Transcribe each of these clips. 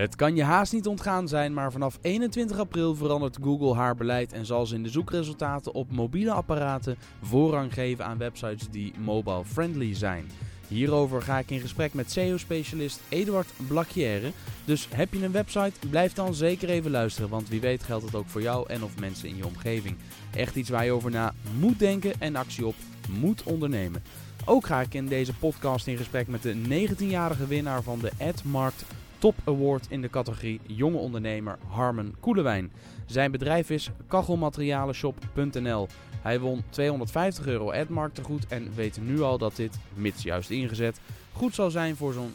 Het kan je haast niet ontgaan zijn, maar vanaf 21 april verandert Google haar beleid en zal ze in de zoekresultaten op mobiele apparaten voorrang geven aan websites die mobile friendly zijn. Hierover ga ik in gesprek met SEO-specialist Eduard Blacchiere. Dus heb je een website? Blijf dan zeker even luisteren, want wie weet geldt het ook voor jou en of mensen in je omgeving. Echt iets waar je over na moet denken en actie op moet ondernemen. Ook ga ik in deze podcast in gesprek met de 19-jarige winnaar van de AdMarkt Top Award in de categorie Jonge Ondernemer Harmen Koelewijn. Zijn bedrijf is kachelmaterialenshop.nl. Hij won 250 euro AdMarkt goed en weet nu al dat dit, mits juist ingezet, goed zal zijn voor zo'n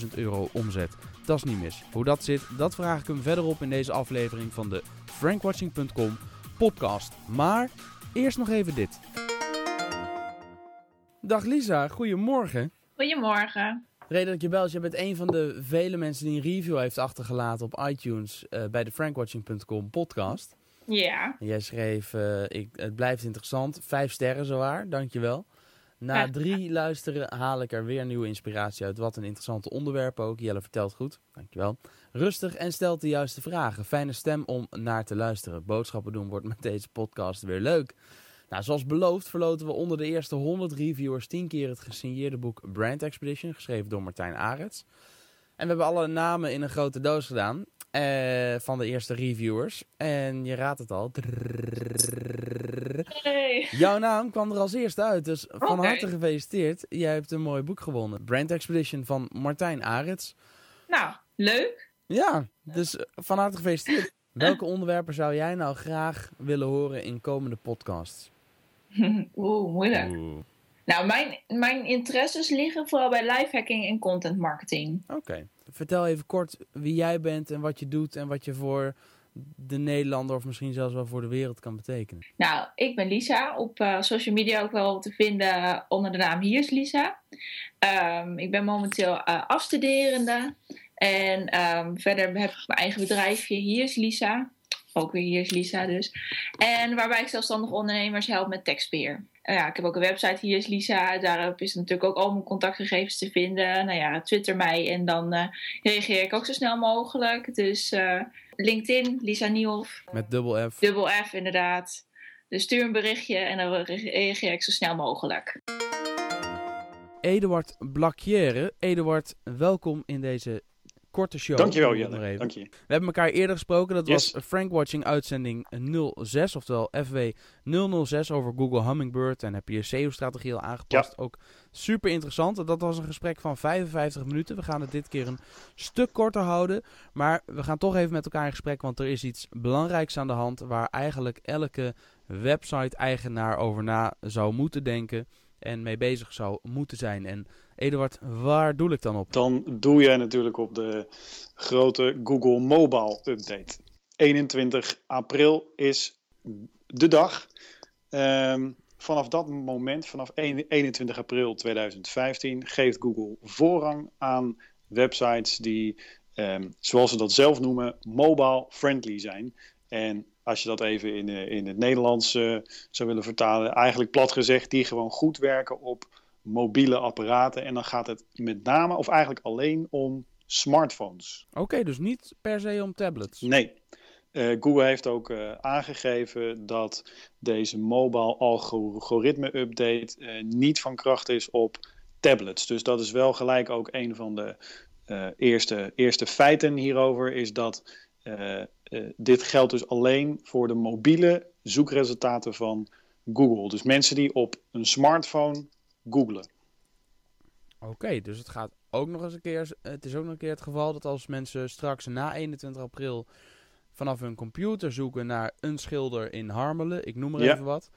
15.000 euro omzet. Dat is niet mis. Hoe dat zit, dat vraag ik hem verderop in deze aflevering van de frankwatching.com podcast. Maar eerst nog even dit. Dag Lisa, goedemorgen. Goedemorgen. De reden dat ik je bel is, je bent een van de vele mensen die een review heeft achtergelaten op iTunes uh, bij de frankwatching.com podcast. Ja. Jij schreef, uh, ik, het blijft interessant, vijf sterren zowaar, dankjewel. Na ja. drie luisteren haal ik er weer nieuwe inspiratie uit. Wat een interessante onderwerp ook. Jelle vertelt goed, dankjewel. Rustig en stelt de juiste vragen. Fijne stem om naar te luisteren. Boodschappen doen wordt met deze podcast weer leuk. Nou, zoals beloofd verloten we onder de eerste 100 reviewers 10 keer het gesigneerde boek Brand Expedition, geschreven door Martijn Arets. En we hebben alle namen in een grote doos gedaan uh, van de eerste reviewers. En je raadt het al. Hey. Jouw naam kwam er als eerste uit, dus van okay. harte gefeliciteerd. Jij hebt een mooi boek gewonnen. Brand Expedition van Martijn Arets. Nou, leuk. Ja, dus van harte gefeliciteerd. Welke onderwerpen zou jij nou graag willen horen in komende podcasts? Oeh, moeilijk. Oeh. Nou, mijn, mijn interesses liggen vooral bij lifehacking en content marketing. Oké. Okay. Vertel even kort wie jij bent en wat je doet en wat je voor de Nederlander of misschien zelfs wel voor de wereld kan betekenen. Nou, ik ben Lisa. Op uh, social media ook wel te vinden onder de naam Hier is Lisa. Um, ik ben momenteel uh, afstuderende. En um, verder heb ik mijn eigen bedrijfje. Hier is Lisa. Ook weer hier is Lisa dus. En waarbij ik zelfstandige ondernemers help met tekstbeheer. Uh, ja, ik heb ook een website, hier is Lisa. Daarop is natuurlijk ook al mijn contactgegevens te vinden. Nou ja, twitter mij en dan uh, reageer ik ook zo snel mogelijk. Dus uh, LinkedIn, Lisa Nieuwhoff. Met dubbel F. Dubbel F, inderdaad. Dus stuur een berichtje en dan reageer ik zo snel mogelijk. Eduard Blacchiere. Eduard, welkom in deze korte show. Dankjewel Jelle, dank je. We hebben elkaar eerder gesproken, dat yes. was Frankwatching uitzending 06, oftewel FW 006 over Google Hummingbird. En heb je je SEO-strategie al aangepast. Ja. Ook super interessant. Dat was een gesprek van 55 minuten. We gaan het dit keer een stuk korter houden. Maar we gaan toch even met elkaar in gesprek, want er is iets belangrijks aan de hand waar eigenlijk elke website-eigenaar over na zou moeten denken en mee bezig zou moeten zijn. En Eduard, waar doe ik dan op? Dan doe jij natuurlijk op de grote Google Mobile Update. 21 april is de dag. Um, vanaf dat moment, vanaf 21 april 2015, geeft Google voorrang aan websites die, um, zoals ze dat zelf noemen, mobile friendly zijn. En als je dat even in, in het Nederlands uh, zou willen vertalen, eigenlijk plat gezegd, die gewoon goed werken op mobiele apparaten. En dan gaat het met name, of eigenlijk alleen om smartphones. Oké, okay, dus niet per se om tablets. Nee. Uh, Google heeft ook uh, aangegeven dat deze mobile algoritme update uh, niet van kracht is op tablets. Dus dat is wel gelijk ook een van de eerste, eerste feiten hierover, is dat dit geldt dus alleen voor de mobiele zoekresultaten van Google. Dus mensen die op een smartphone googlen. Oké, okay, dus het gaat ook nog eens een keer. Het is ook nog een keer het geval dat als mensen straks na 21 april vanaf hun computer zoeken naar een schilder in Harmelen, ik noem er ja. even wat,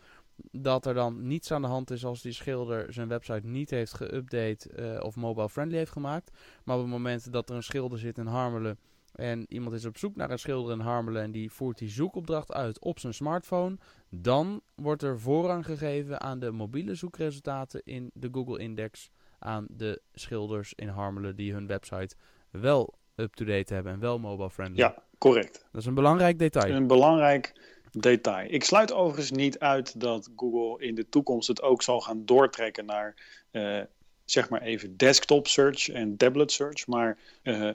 dat er dan niets aan de hand is als die schilder zijn website niet heeft geüpdate uh, of mobile friendly heeft gemaakt. Maar op het moment dat er een schilder zit in Harmelen en iemand is op zoek naar een schilder in Harmelen en die voert die zoekopdracht uit op zijn smartphone, dan wordt er voorrang gegeven aan de mobiele zoekresultaten in de Google Index aan de schilders in Harmelen die hun website wel up-to-date hebben en wel mobile friendly. Ja, correct. Dat is een belangrijk detail. Een belangrijk detail. Ik sluit overigens niet uit dat Google in de toekomst het ook zal gaan doortrekken naar uh, zeg maar even desktop search en tablet search. Maar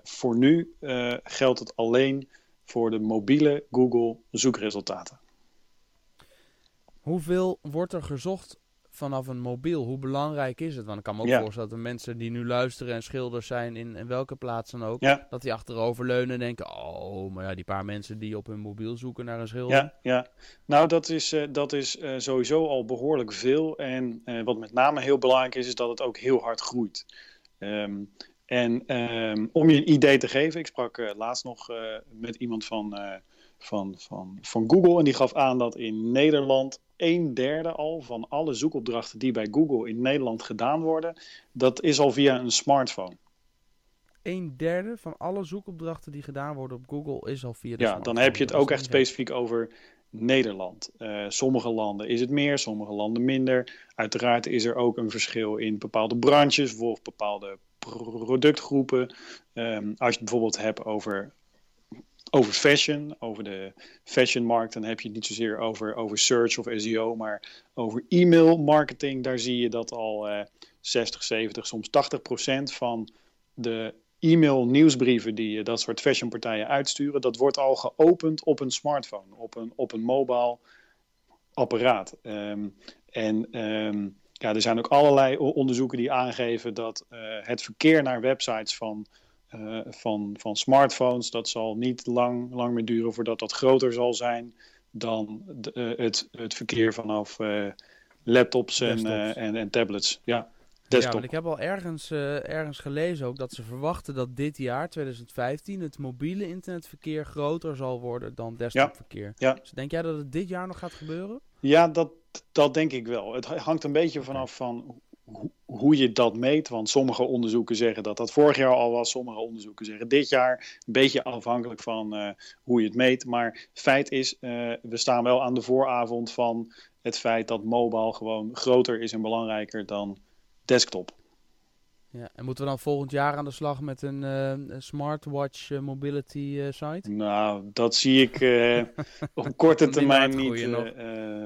voor nu geldt het alleen voor de mobiele Google zoekresultaten. Hoeveel wordt er gezocht vanaf een mobiel? Hoe belangrijk is het? Want ik kan me ook voorstellen dat de mensen die nu luisteren en schilders zijn in, in welke plaats dan ook, dat die achteroverleunen en denken, oh, maar ja, die paar mensen die op hun mobiel zoeken naar een schilder. Ja, ja. nou dat is, uh, dat is uh, sowieso al behoorlijk veel. En uh, wat met name heel belangrijk is, is dat het ook heel hard groeit. Um, en um, om je een idee te geven, ik sprak laatst nog met iemand van, van, van, van Google en die gaf aan dat in Nederland een derde al van alle zoekopdrachten die bij Google in Nederland gedaan worden, dat is al via een smartphone. Een derde van alle zoekopdrachten die gedaan worden op Google is al via de ja, dan heb je het ook echt specifiek over Nederland. Uh, sommige landen is het meer, sommige landen minder. Uiteraard is er ook een verschil in bepaalde branches of bepaalde productgroepen. Um, als je het bijvoorbeeld hebt over over fashion, over de fashionmarkt, dan heb je het niet zozeer over, over search of SEO, maar over e-mail marketing. Daar zie je dat al uh, 60, 70, soms 80 procent van de e-mail nieuwsbrieven die dat soort fashionpartijen uitsturen, dat wordt al geopend op een smartphone, op een, op een mobile apparaat. Um, en um, ja, er zijn ook allerlei onderzoeken die aangeven dat uh, het verkeer naar websites van uh, van, van smartphones. Dat zal niet lang, lang meer duren voordat dat groter zal zijn dan de, uh, het, het verkeer vanaf uh, laptops en, en, en, tablets. Ja, desktop. Ja, ik heb al ergens, ergens gelezen ook dat ze verwachten dat dit jaar, 2015, het mobiele internetverkeer groter zal worden dan desktopverkeer. Ja, ja. Dus denk jij dat het dit jaar nog gaat gebeuren? Ja, dat, dat denk ik wel. Het hangt een beetje vanaf van hoe je dat meet. Want sommige onderzoeken zeggen dat dat vorig jaar al was. Sommige onderzoeken zeggen dit jaar. Een beetje afhankelijk van uh, hoe je het meet. Maar feit is, uh, we staan wel aan de vooravond van het feit dat mobile gewoon groter is en belangrijker dan desktop. Ja, en moeten we dan volgend jaar aan de slag met een uh, smartwatch mobility site? Nou, dat zie ik op korte termijn niet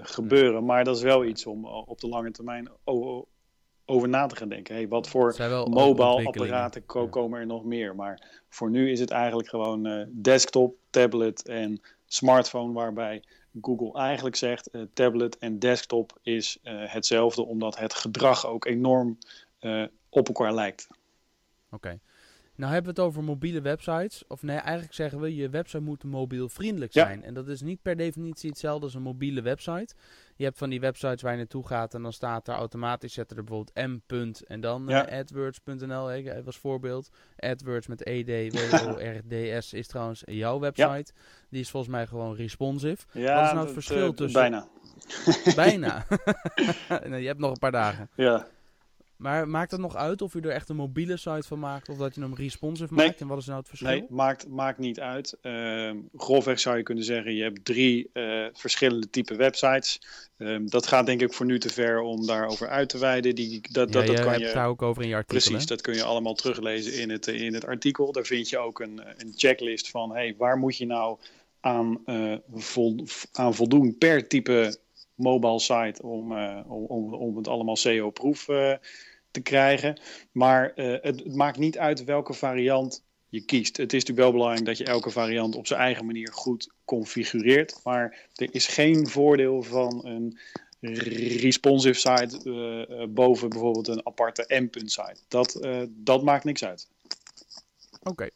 gebeuren. Maar dat is wel iets om op de lange termijn over na te gaan denken. Hey, wat voor mobile apparaten komen er nog meer? Maar voor nu is het eigenlijk gewoon uh, desktop, tablet en smartphone, waarbij Google eigenlijk zegt uh, tablet en desktop is uh, hetzelfde, omdat het gedrag ook enorm op elkaar lijkt. Oké. Nou hebben we het over mobiele websites. Of nee, eigenlijk zeggen we, je website moet mobielvriendelijk zijn. En dat is niet per definitie hetzelfde als een mobiele website. Je hebt van die websites waar je naartoe gaat en dan staat er automatisch, zetten er bijvoorbeeld m. en dan ja. uh, adwords.nl, even als voorbeeld. AdWords met ED, W-O-R-D-S is trouwens jouw website. Die is volgens mij gewoon responsive. Ja, Wat is nou het verschil uh, tussen... Bijna. bijna. nee, je hebt nog een paar dagen. Ja. Maar maakt het nog uit of je er echt een mobiele site van maakt of dat je hem responsive maakt? En wat is nou het verschil? Nee, maakt, maakt niet uit. Uh, grofweg zou je kunnen zeggen, je hebt drie uh, verschillende type websites. Um, dat gaat denk ik voor nu te ver om daarover uit te wijden. Die, dat, dat, dat kan je daar ook over in je artikel. Precies, dat kun je allemaal teruglezen in het, in het artikel. Daar vind je ook een, een checklist van hey, waar moet je nou aan, uh, vol, aan voldoen per type mobile site om, om, om, om het allemaal SEO-proef te krijgen. Maar uh, het, het, maakt niet uit welke variant je kiest. Het is natuurlijk wel belangrijk dat je elke variant op zijn eigen manier goed configureert. Maar er is geen voordeel van een responsive site uh, boven bijvoorbeeld een aparte endpunt site. Dat, dat maakt niks uit. Oké.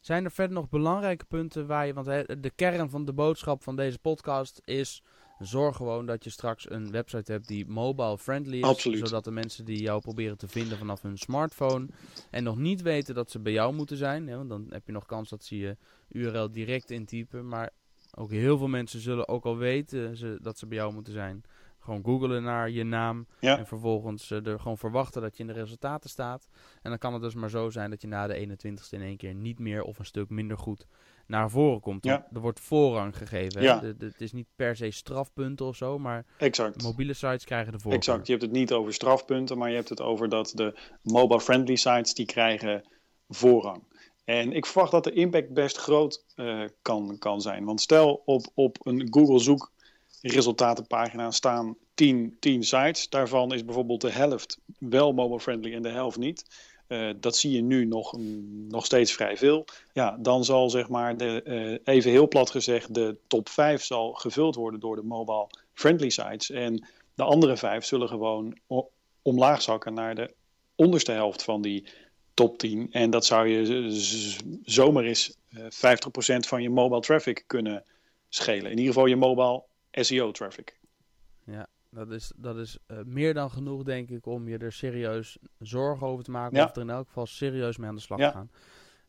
Zijn er verder nog belangrijke punten waar je, want de kern van de boodschap van deze podcast is zorg gewoon dat je straks een website hebt die mobile friendly is. Absoluut. Zodat de mensen die jou proberen te vinden vanaf hun smartphone en nog niet weten dat ze bij jou moeten zijn. Hè, want dan heb je nog kans dat ze je URL direct intypen. Maar ook heel veel mensen zullen ook al weten ze, dat ze bij jou moeten zijn. Gewoon googelen naar je naam en vervolgens uh, er gewoon verwachten dat je in de resultaten staat. En dan kan het dus maar zo zijn dat je na de 21ste in één keer niet meer of een stuk minder goed naar voren komt. Ja. Er wordt voorrang gegeven. Ja. het is niet per se strafpunten of zo, maar exact. mobiele sites krijgen de voorrang. Exact, je hebt het niet over strafpunten, maar je hebt het over dat de mobile-friendly sites die krijgen voorrang. En ik verwacht dat de impact best groot uh, kan, kan zijn. Want stel op, op een Google zoek resultatenpagina staan 10, 10 sites. Daarvan is bijvoorbeeld de helft wel mobile-friendly en de helft niet. Uh, dat zie je nu nog, nog steeds vrij veel. Ja, dan zal zeg maar, de, uh, even heel plat gezegd, de top 5 zal gevuld worden door de mobile-friendly sites. En de andere vijf zullen gewoon omlaag zakken naar de onderste helft van die top 10. En dat zou je zomaar eens 50% eh, van je mobile traffic kunnen schelen. In ieder geval je mobile SEO traffic. Ja, dat is, dat is uh, meer dan genoeg, denk ik, om je er serieus zorgen over te maken. Ja. Of er in elk geval serieus mee aan de slag ja. gaan.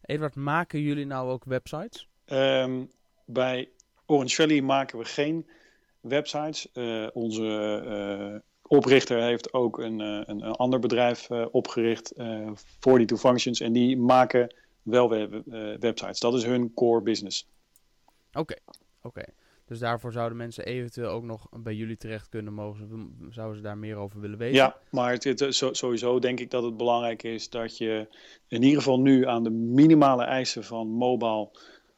Edward, maken jullie nou ook websites? Um, bij Orange Valley maken we geen websites. Uh, onze oprichter heeft ook een, een, een, ander bedrijf opgericht, uh, 42 Functions, en die maken wel web, websites. Dat is hun core business. Oké, oké. Dus daarvoor zouden mensen eventueel ook nog bij jullie terecht kunnen mogen. Zouden ze daar meer over willen weten? Ja, maar het, sowieso denk ik dat het belangrijk is dat je in ieder geval nu aan de minimale eisen van mobile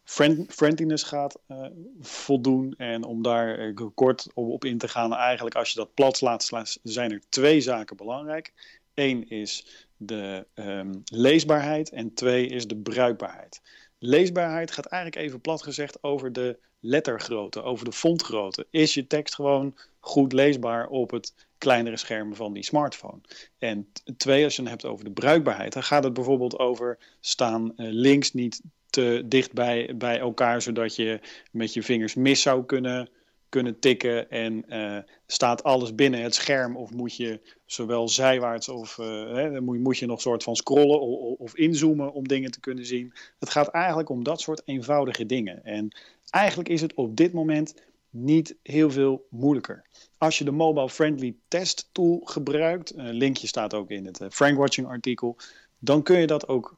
friend, friendliness gaat uh, voldoen. En om daar uh, kort op, op, in te gaan, eigenlijk als je dat plat laat, zijn er twee zaken belangrijk. Eén is de um, leesbaarheid en twee is de bruikbaarheid. Leesbaarheid gaat eigenlijk even plat gezegd over de lettergrootte, over de fontgrootte. Is je tekst gewoon goed leesbaar op het kleinere scherm van die smartphone? En twee, als je het hebt over de bruikbaarheid, dan gaat het bijvoorbeeld over staan uh, links niet te dicht bij, bij elkaar, zodat je met je vingers mis zou kunnen, kunnen tikken. En uh, staat alles binnen het scherm of moet je zowel zijwaarts of uh, hè, moet, moet je nog soort van scrollen of, of inzoomen om dingen te kunnen zien. Het gaat eigenlijk om dat soort eenvoudige dingen. En eigenlijk is het op dit moment niet heel veel moeilijker. Als je de Mobile Friendly Test Tool gebruikt, een linkje staat ook in het Frank Watching artikel, dan kun je dat ook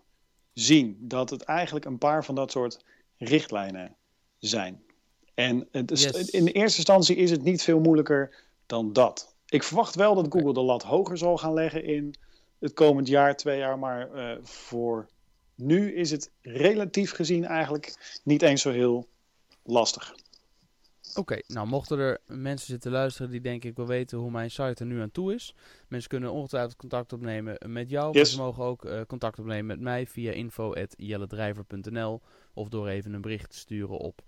zien dat het eigenlijk een paar van dat soort richtlijnen zijn. En het is, in de eerste instantie is het niet veel moeilijker dan dat. Ik verwacht wel dat Google de lat hoger zal gaan leggen in het komend jaar, twee jaar. Maar uh, voor nu is het relatief gezien eigenlijk niet eens zo heel lastig. Oké, nou mochten er mensen zitten luisteren die denk ik wil weten hoe mijn site er nu aan toe is. Mensen kunnen ongetwijfeld contact opnemen met jou. Yes. ze mogen ook uh, contact opnemen met mij via info.jelledrijver.nl of door even een bericht te sturen op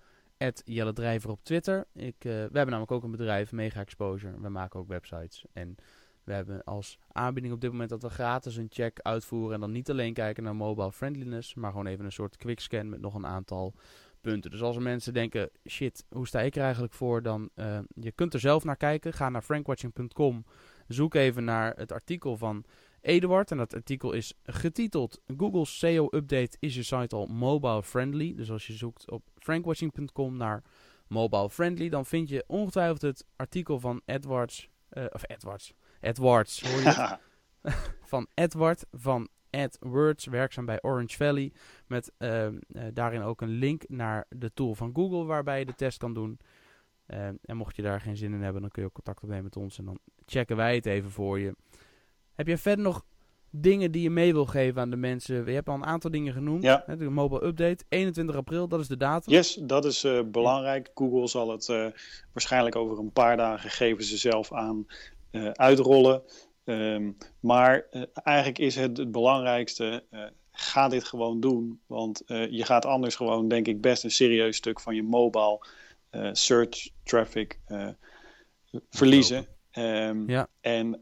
Jelledrijver op Twitter. Ik, uh, we hebben namelijk ook een bedrijf, Mega Exposure. We maken ook websites. En we hebben als aanbieding op dit moment dat we gratis een check uitvoeren. En dan niet alleen kijken naar mobile friendliness, maar gewoon even een soort quickscan met nog een aantal punten. Dus als mensen denken, shit, hoe sta ik er eigenlijk voor? Dan uh, je kunt er zelf naar kijken. Ga naar frankwatching.com. Zoek even naar het artikel van Eduard. En dat artikel is getiteld Google SEO Update is je site al mobile friendly. Dus als je zoekt op frankwatching.com naar mobile friendly, dan vind je ongetwijfeld het artikel van Edwards. Uh, of Edwards. Edwards, hoor je? van Edward van AdWords, werkzaam bij Orange Valley. Met uh, uh, daarin ook een link naar de tool van Google waarbij je de test kan doen. Uh, en mocht je daar geen zin in hebben, dan kun je ook contact opnemen met ons en dan checken wij het even voor je. Heb je verder nog dingen die je mee wil geven aan de mensen? Je hebt al een aantal dingen genoemd. Ja. De mobile update, 21 april, dat is de datum. Yes, dat is uh, belangrijk. Google zal het uh, waarschijnlijk over een paar dagen geven ze zelf aan uh, uitrollen. Um, maar eigenlijk is het het belangrijkste, ga dit gewoon doen. Want uh, je gaat anders gewoon, denk ik, best een serieus stuk van je mobile search traffic verliezen. Um, ja. En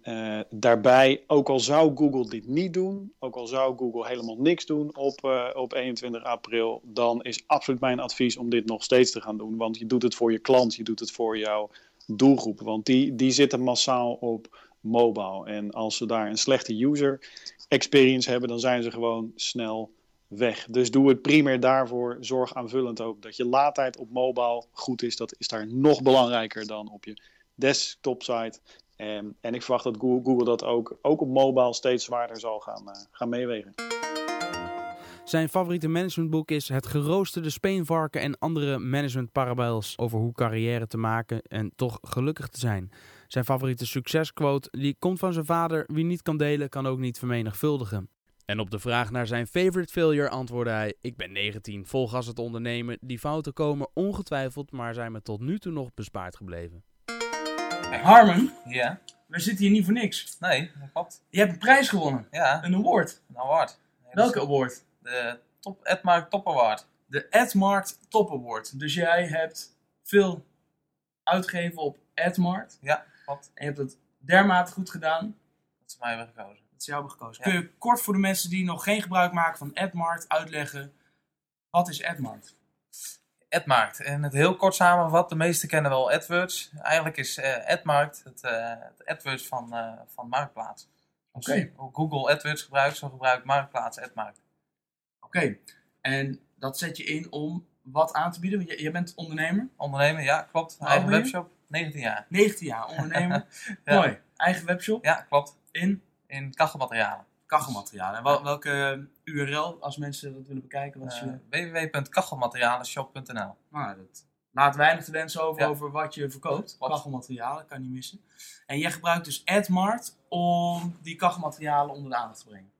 daarbij, ook al zou Google dit niet doen, ook al zou Google helemaal niks doen op, op 21 april, dan is absoluut mijn advies om dit nog steeds te gaan doen. Want je doet het voor je klant, je doet het voor jouw doelgroep. Want die, die zitten massaal op mobile. En als ze daar een slechte user experience hebben, dan zijn ze gewoon snel weg. Dus doe het primair daarvoor. Zorg aanvullend ook dat je laadtijd op mobile goed is. Dat is daar nog belangrijker dan op je desktop site. En, en ik verwacht dat Google, dat ook, ook op mobile steeds zwaarder zal gaan, uh, gaan meewegen. Zijn favoriete managementboek is Het geroosterde speenvarken en andere management over hoe carrière te maken en toch gelukkig te zijn. Zijn favoriete succesquote die komt van zijn vader: Wie niet kan delen, kan ook niet vermenigvuldigen. En op de vraag naar zijn favorite failure antwoordde hij: Ik ben 19, vol gas het ondernemen. Die fouten komen ongetwijfeld, maar zijn me tot nu toe nog bespaard gebleven. Harmon, Ja, we zitten hier niet voor niks. nee, dat klopt. Je hebt een prijs gewonnen. Ja, Een award. een award. Nee, dat Welke is award? De top, Edmark Top Award. De AdMart Top Award. Dus jij hebt veel uitgegeven op AdMart. Ja, klopt. En je hebt het dermate goed gedaan Dat ze mij hebben gekozen. dat ze jou hebben gekozen. Ja. Kun je kort voor de mensen die nog geen gebruik maken van AdMart uitleggen, wat is AdMart? AdMarkt. En het heel kort samenvat, de meesten kennen wel AdWords. Eigenlijk is eh AdMarkt het, eh, het AdWords van, eh, van Marktplaats. Oké. Hoe Google AdWords gebruikt, zo gebruikt Marktplaats AdMarkt. Oké. En dat zet je in om wat aan te bieden? Want je, je bent ondernemer, Ondernemen, ja, klopt. Eigen webshop, 19 jaar. 19 jaar ondernemer. Ja. Mooi. Eigen webshop Ja, klopt. in In kachelmaterialen. kachelmaterialen. En wel- welke URL, als mensen dat willen bekijken, wat is Eh je... www.kachelmaterialenshop.nl Nou, dat laat weinig te wensen over, Ja. over wat je verkoopt. Klopt. Kachelmaterialen, kan niet missen. En jij gebruikt dus AdMart om die kachelmaterialen onder de aandacht te brengen.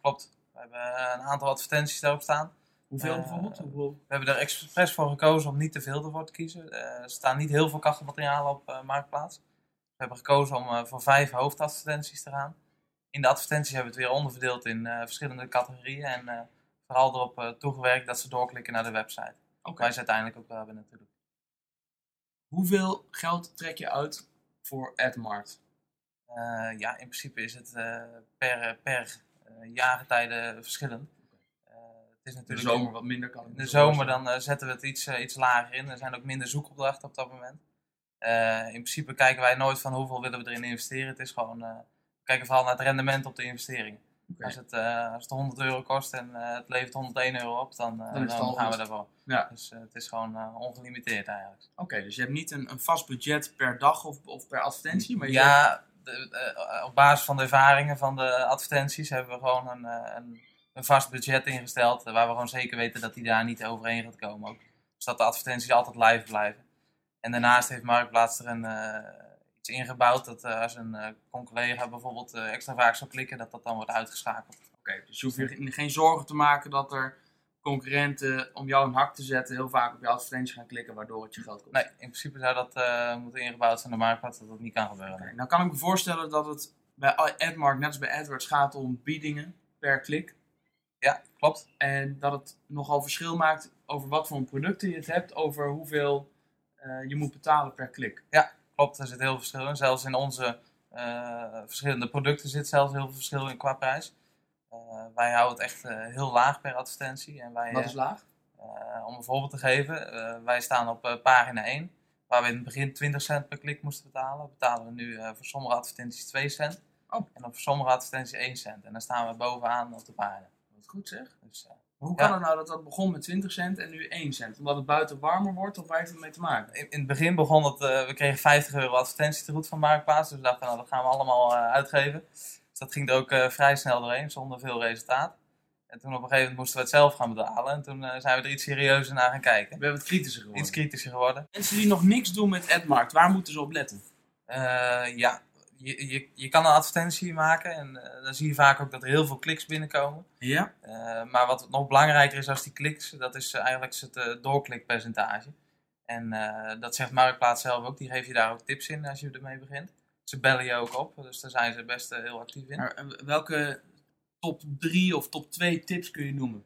Klopt. We hebben een aantal advertenties daarop staan. Hoeveel Eh, bijvoorbeeld? Hoeveel? We hebben er expres voor gekozen om niet te veel ervoor te kiezen. Eh, er staan niet heel veel kachelmaterialen op Marktplaats. We hebben gekozen om voor vijf hoofdadvertenties te gaan. In de advertenties hebben we het weer onderverdeeld in eh, verschillende categorieën. En eh, vooral erop eh, toegewerkt dat ze doorklikken naar de website. Oké. Wij ze uiteindelijk ook wel hebben natuurlijk. Hoeveel geld trek je uit voor AdMart? Ja, in principe is het per, per verschillend. Het is De natuurlijk zomer wat minder kan. ik In de zo zomer dan zetten we het iets, iets lager in. Er zijn ook minder zoekopdrachten op dat moment. In principe kijken wij nooit van hoeveel willen we erin investeren. Het is gewoon, kijken vooral naar het rendement op de investering. Als, het, eh, als het 100 euro kost en eh, het levert 101 euro op, dan, eh, Dan gaan we daarvoor. Ja. Dus het is gewoon ongelimiteerd eigenlijk. Oké, dus je hebt niet een, een vast budget per dag of, of per advertentie, maar je Ja, de- op basis van de ervaringen van de advertenties hebben we gewoon een, een, een vast budget ingesteld. Waar we gewoon zeker weten dat die daar niet overheen gaat komen. Ook. Dus dat de advertenties altijd live blijven. En daarnaast heeft Marktplaats er een, ingebouwd dat eh, als een eh, collega bijvoorbeeld eh, extra vaak zou klikken, dat dat dan wordt uitgeschakeld. Oké, dus je hoeft je ge- geen zorgen te maken dat er concurrenten om jou een hak te zetten heel vaak op je advertentie gaan klikken, waardoor het je geld kost. Nee, in principe zou dat moeten ingebouwd zijn door Marktplaats, dat dat niet kan gebeuren. Oké, nou kan ik me voorstellen dat het bij AdMark, net als bij AdWords, gaat om biedingen per klik. Ja, klopt. En dat het nogal verschil maakt over wat voor producten je het hebt, over hoeveel je moet betalen per klik. Klopt, er zit heel veel verschil in. Zelfs in onze eh, verschillende producten zit zelfs heel veel verschil in qua prijs. Eh, wij houden het echt eh, heel laag per advertentie. En wij, Wat is laag? om een voorbeeld te geven, wij staan op pagina 1, waar we in het begin 20 cent per klik moesten betalen. Betalen we nu voor sommige advertenties 2 cent. Oh. En op sommige advertenties 1 cent. En dan staan we bovenaan op de pagina. Wat goed zeg. Dus, Hoe Ja. kan het nou dat dat begon met 20 cent en nu 1 cent? Omdat het buiten warmer wordt of waar heeft het mee te maken? in, in het begin begon het, eh, we kregen 50 euro advertentie te goed van Marktplaats. Dus we dachten, nou, dat gaan we allemaal eh, uitgeven. Dus dat ging er ook eh, vrij snel doorheen, zonder veel resultaat. En toen op een gegeven moment moesten we het zelf gaan betalen. En toen zijn we er iets serieuzer naar gaan kijken. We hebben het kritischer geworden. Iets kritischer geworden. Mensen die nog niks doen met AdMarkt, waar moeten ze op letten? Ja, je, je, je kan een advertentie maken en eh, dan zie je vaak ook dat er heel veel kliks binnenkomen. Ja? Eh, maar wat nog belangrijker is als die kliks, dat is eh, eigenlijk het doorklikpercentage. En dat zegt Marktplaats zelf ook, die geeft je daar ook tips in als je ermee begint. Ze bellen je ook op, dus daar zijn ze best heel actief in. Maar, welke top 3 of top 2 tips kun je noemen?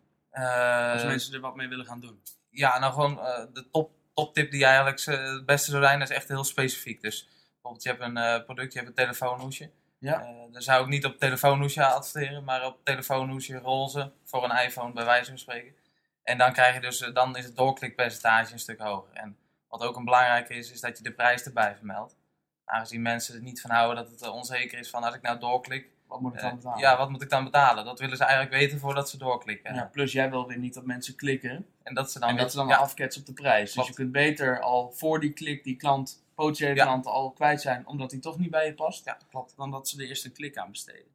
Als mensen er wat mee willen gaan doen. ja, nou gewoon de top, top tip die eigenlijk het beste zou zijn, is echt heel specifiek. Dus bijvoorbeeld je hebt een eh, product, je hebt een telefoonhoesje. Ja. Dan zou ik niet op telefoonhoesje adverteren, maar op telefoonhoesje roze voor een iPhone bij wijze van spreken. En dan krijg je dus, eh, dan is het doorklikpercentage een stuk hoger. En wat ook een belangrijke is, is dat je de prijs erbij vermeldt. Aangezien mensen er niet van houden dat het onzeker is van als ik nou doorklik, Wat moet ik dan betalen? ja, wat moet ik dan betalen? Dat willen ze eigenlijk weten voordat ze doorklikken. Ja, plus jij wil weer niet dat mensen klikken En dat ze dan, en dat ze dan ja, afketsen op de prijs. Dus je kunt beter al voor die klik die klant, potentiële Ja. al kwijt zijn omdat hij toch niet bij je past. ja, klopt. Dan dat ze er eerst een klik aan besteden.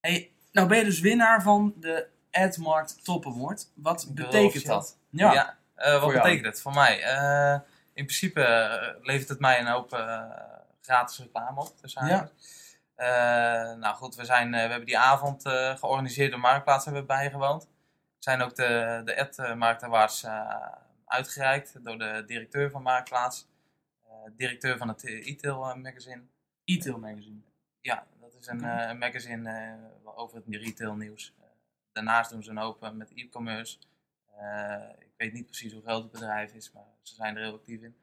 Hey, nou ben je dus winnaar van de AdMart Top Award. Wat Ik betekent dat? Ja. eh, wat jou. betekent het voor mij? Eh, in principe eh, levert het mij een hoop gratis reclame op. Dus Ja. nou goed, we, zijn, we hebben die avond georganiseerd door Marktplaats hebben we bijgewoond. We zijn ook de, de Ad Markt Awards uitgereikt door de directeur van Marktplaats. Eh, directeur van het e-tail eh, magazine. E-tail magazine. Ja, dat is een, eh, magazine eh, over het retail nieuws. Eh, daarnaast doen ze een hoop eh, met e-commerce. Eh, ik weet niet precies hoe groot het bedrijf is, maar ze zijn er heel actief in.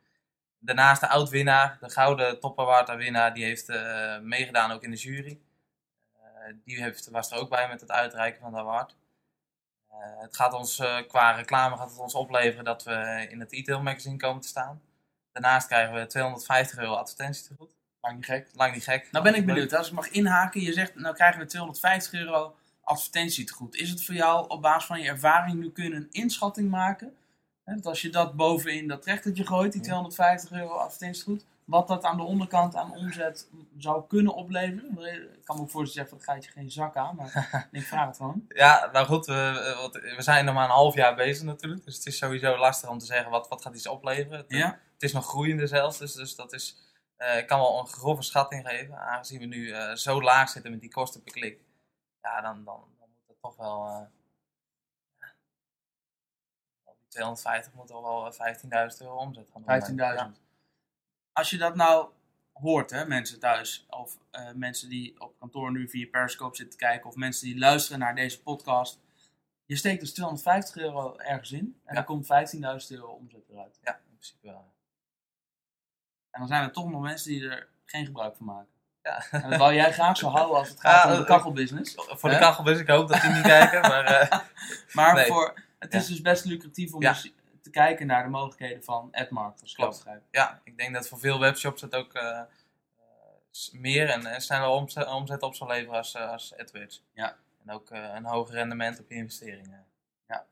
Daarnaast de oud-winnaar, de gouden Top Award winnaar, die heeft eh, meegedaan ook in de jury. Eh, die heeft, was er ook bij met het uitreiken van de award. Eh, het gaat ons eh, qua reclame gaat het ons opleveren dat we in het e-tail magazine komen te staan. Daarnaast krijgen we 250 euro advertentie te goed. Lang niet gek. Lang niet gek. Nou ben ik benieuwd, als ik mag inhaken. Je zegt, nou krijgen we 250 euro advertentie te goed. Is het voor jou op basis van je ervaring nu kun je een inschatting maken? Hè, dat als je dat bovenin dat trechtertje gooit, die Ja. 250 euro advertentie te goed, wat dat aan de onderkant aan omzet zou kunnen opleveren? Ik kan me ook voorstellen dat gaat je geen zak aan, maar ik vraag het gewoon. Ja, nou goed, we, we zijn nog maar een half jaar bezig natuurlijk. Dus het is sowieso lastig om te zeggen wat, wat gaat iets opleveren. Het, Ja? Het is nog groeiende zelfs, dus, dus dat is, eh, ik kan wel een grove schatting geven. Aangezien we nu eh, zo laag zitten met die kosten per klik. Ja, dan, dan, dan moet het toch wel... eh, ja, die 250 moet al wel eh, 15.000 euro omzet gaan doen. 15.000. Ja. Als je dat nou hoort, hè, mensen thuis, of eh, mensen die op kantoor nu via Periscope zitten te kijken, of mensen die luisteren naar deze podcast. Je steekt dus 250 euro ergens in en Ja. dan komt 15.000 euro omzet eruit. Ja, in principe wel. En dan zijn er toch nog mensen die er geen gebruik van maken. Ja. En dat wil jij graag zo houden als het gaat Ja, om de eh, kachelbusiness. Voor de Hè? kachelbus, ik hoop dat die niet kijken, maar... eh, Maar Nee. voor, het is dus best lucratief om dus te kijken naar de mogelijkheden van AdMarket. Als ik Klopt. ja, ik denk dat voor veel webshops het ook eh, meer en, en sneller omzet, omzet op zal leveren als, als AdWords. Ja. En ook een hoger rendement op je investeringen. Ja.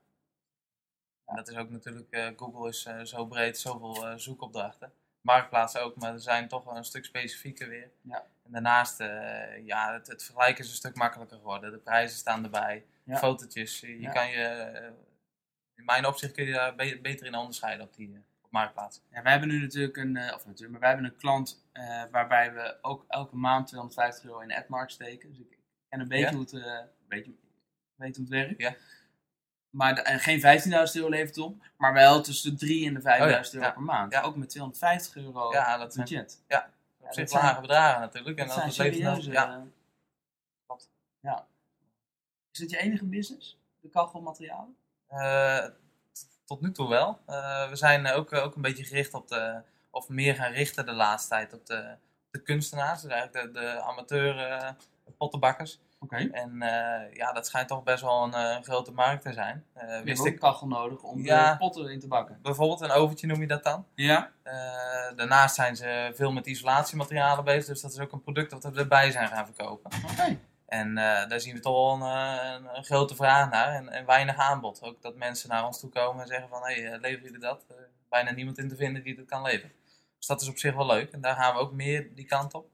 En dat is ook natuurlijk, Google is zo breed, zoveel zoekopdrachten. Marktplaatsen ook, maar er zijn toch wel een stuk specifieker weer. Ja. En daarnaast, eh, ja, het, het vergelijken is een stuk makkelijker geworden. De prijzen staan erbij, Ja. fotootjes. Je Ja. kan je, eh, in mijn opzicht kun je daar be- beter in onderscheiden op die eh, op Marktplaats. Ja, wij hebben nu natuurlijk een, eh, of natuurlijk, maar wij hebben een klant eh, waarbij we ook elke maand 250 euro in AdMark steken. Dus ik ken een beetje hoe het, eh, een beetje, weet hoe het werkt. Ja. Maar de- geen 15.000 euro levert het op, maar wel tussen de 3 en de 5.000 Oh euro ja. per maand. Ja. Ook met 250 euro Ja, dat zijn budget. op dat zich lage bedragen natuurlijk. En Dat dat zijn serieuze... ja, eh, Klopt. Ja. Is dit je enige business? De kachelmaterialen? T- tot nu toe wel. Eh, we zijn ook, ook een beetje gericht op de, of meer gaan richten de laatste tijd op de, de kunstenaars. Dus eigenlijk de, de amateur pottenbakkers. Oké. En eh, ja, dat schijnt toch best wel een eh, grote markt te zijn. Hebt wist ik kachel nodig om Ja. de potten in te bakken. bijvoorbeeld een overtje noem je dat dan. Ja? Daarnaast zijn ze veel met isolatiematerialen bezig. Dus dat is ook een product dat we erbij zijn gaan verkopen. Oké. En daar zien we toch wel een, grote vraag naar en, en weinig aanbod. Ook dat mensen naar ons toe komen en zeggen van, hé, hey, leveren jullie dat? Bijna niemand in te vinden die dat kan leveren. Dus dat is op zich wel leuk en daar gaan we ook meer die kant op.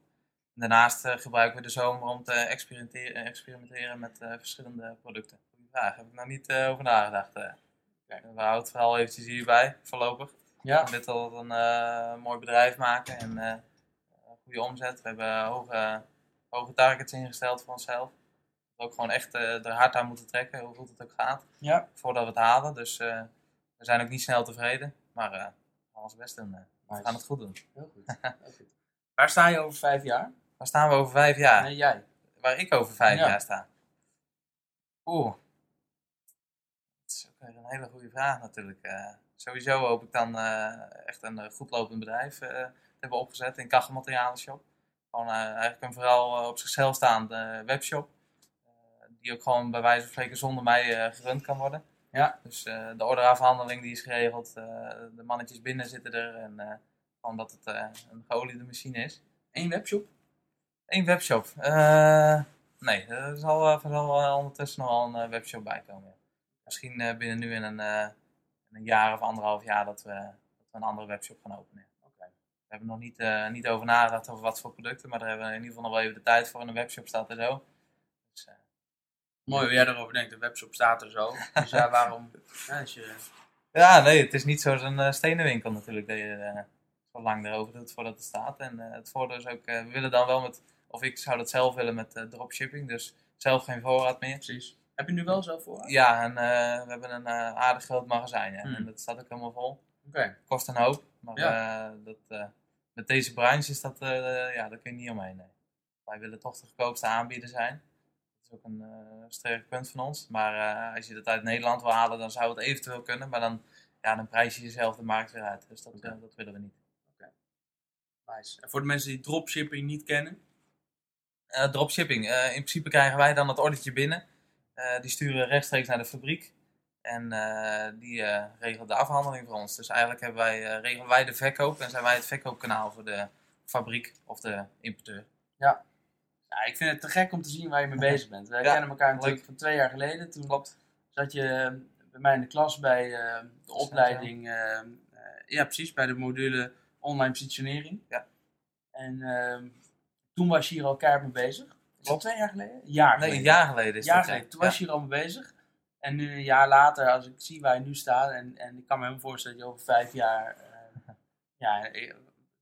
Daarnaast eh, gebruiken we de zomer om te experimenteren, experimenteren met eh, verschillende producten. Goeie vraag, heb ik nog niet eh, over nagedacht. We houden het vooral eventjes hierbij, voorlopig. Ja. We dit al een mooi bedrijf maken en goede omzet. We hebben hoge, hoge targets ingesteld voor onszelf. We ook gewoon echt eh, er hard aan moeten trekken, hoe goed het ook gaat, Ja. voordat we het halen. Dus we zijn ook niet snel tevreden, maar eh, we gaan ons best doen. We Nice. gaan het goed doen. Heel goed. Heel goed. Waar sta je over vijf jaar? Waar staan we over vijf jaar? Nee, jij. Waar ik over vijf Ja. jaar sta? Oeh. Dat is ook een hele goede vraag natuurlijk. Eh, sowieso hoop ik dan eh, echt een eh, goed lopend bedrijf te hebben opgezet in kachelmaterialen shop. Gewoon eigenlijk een vooral op zichzelf staande webshop. die ook gewoon bij wijze van spreken zonder mij gerund kan worden. Ja. Dus de orderafhandeling die is geregeld. de mannetjes binnen zitten er. En gewoon dat het een geoliede machine is. Eén webshop? Eén webshop. Eh, nee, er zal, er zal wel ondertussen nog wel een eh, webshop bij komen. Misschien eh, binnen nu in een, een jaar of anderhalf jaar dat we, dat we een andere webshop gaan openen. Oké. We hebben nog niet, niet over nagedacht over wat voor producten, maar daar hebben we in ieder geval nog wel even de tijd voor. En een webshop staat er zo. Dus, Mooi hoe jij erover denkt. De webshop staat er zo. Dus ja, waarom? Ja, je... ja, nee, het is niet zoals een stenenwinkel natuurlijk. Dat je zo lang erover doet voordat het staat. En het voordeel is ook, we willen dan wel met, of ik zou dat zelf willen met eh, dropshipping. Dus zelf geen voorraad meer. Precies. Heb je nu wel zo voor? Ja, en eh, we hebben een eh, aardig groot magazijn. Ja. Hmm. En dat staat ook helemaal vol. Oké. Kost een hoop, maar Ja. dat, met deze branche is dat, ja, daar kun je niet omheen. Nee. Wij willen toch de goedkoopste aanbieder zijn. Dat is ook een uh, sterk punt van ons. Maar uh, als je dat uit Nederland wil halen, dan zou het eventueel kunnen. Maar dan, ja, dan prijs je jezelf de markt weer uit. Dus dat, okay. dat willen we niet. Nice. En voor de mensen die dropshipping niet kennen? Uh, dropshipping. Uh, in principe krijgen wij dan het ordertje binnen. Uh, die sturen rechtstreeks naar de fabriek. En die regelen de afhandeling voor ons. Dus eigenlijk hebben wij, regelen wij de verkoop en zijn wij het verkoopkanaal voor de fabriek of de importeur. Ja. ja, ik vind het te gek om te zien waar je mee bezig bent. Wij ja, kennen elkaar natuurlijk van twee jaar geleden. Toen Klopt. zat je bij mij in de klas bij de opleiding. ja, precies, bij de module online positionering. Ja. En uh, toen was je hier al elkaar mee bezig. Is dat twee jaar geleden? Een jaar nee, een jaar geleden is jaar dat, geleden. Toen was je hier al mee bezig. En nu een jaar later, als ik zie waar je nu staat, en, en ik kan me helemaal voorstellen dat je over vijf jaar, uh, ja,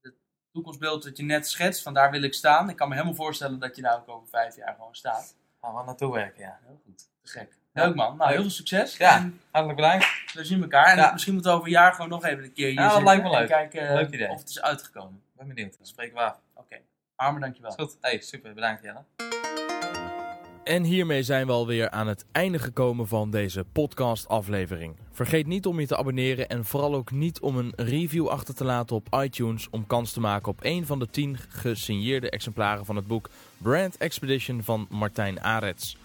het toekomstbeeld dat je net schetst, van daar wil ik staan. Ik kan me helemaal voorstellen dat je daar ook over vijf jaar gewoon staat. Gaan we naartoe werken, ja. Heel goed. Te gek. Leuk man. Nou, heel veel succes. Ja, en hartelijk bedankt. We zien elkaar. En ja. misschien moeten we over een jaar gewoon nog even een keer hier ja, dat lijkt me leuk. En kijken leuk idee. of het is uitgekomen. Ik ben benieuwd. Dan spreken we af. Oké. Okay. Armer, dankjewel. Is goed. Hey, super. Bedankt Jelle. En hiermee zijn we alweer aan het einde gekomen van deze podcast aflevering. Vergeet niet om je te abonneren en vooral ook niet om een review achter te laten op iTunes om kans te maken op een van de 10 gesigneerde exemplaren van het boek Brand Expedition van Martijn Arets.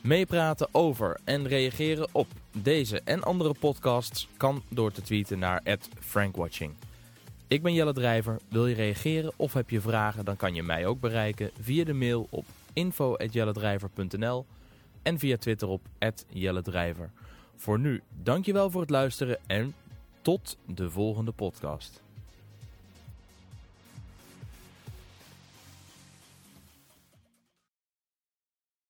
Meepraten over en reageren op deze en andere podcasts kan door te tweeten naar @frankwatching. Ik ben Jelle Drijver. Wil je reageren of heb je vragen, dan kan je mij ook bereiken via de mail op info@jelledrijver.nl en via Twitter op @jelledrijver. Voor nu, dankjewel voor het luisteren en tot de volgende podcast.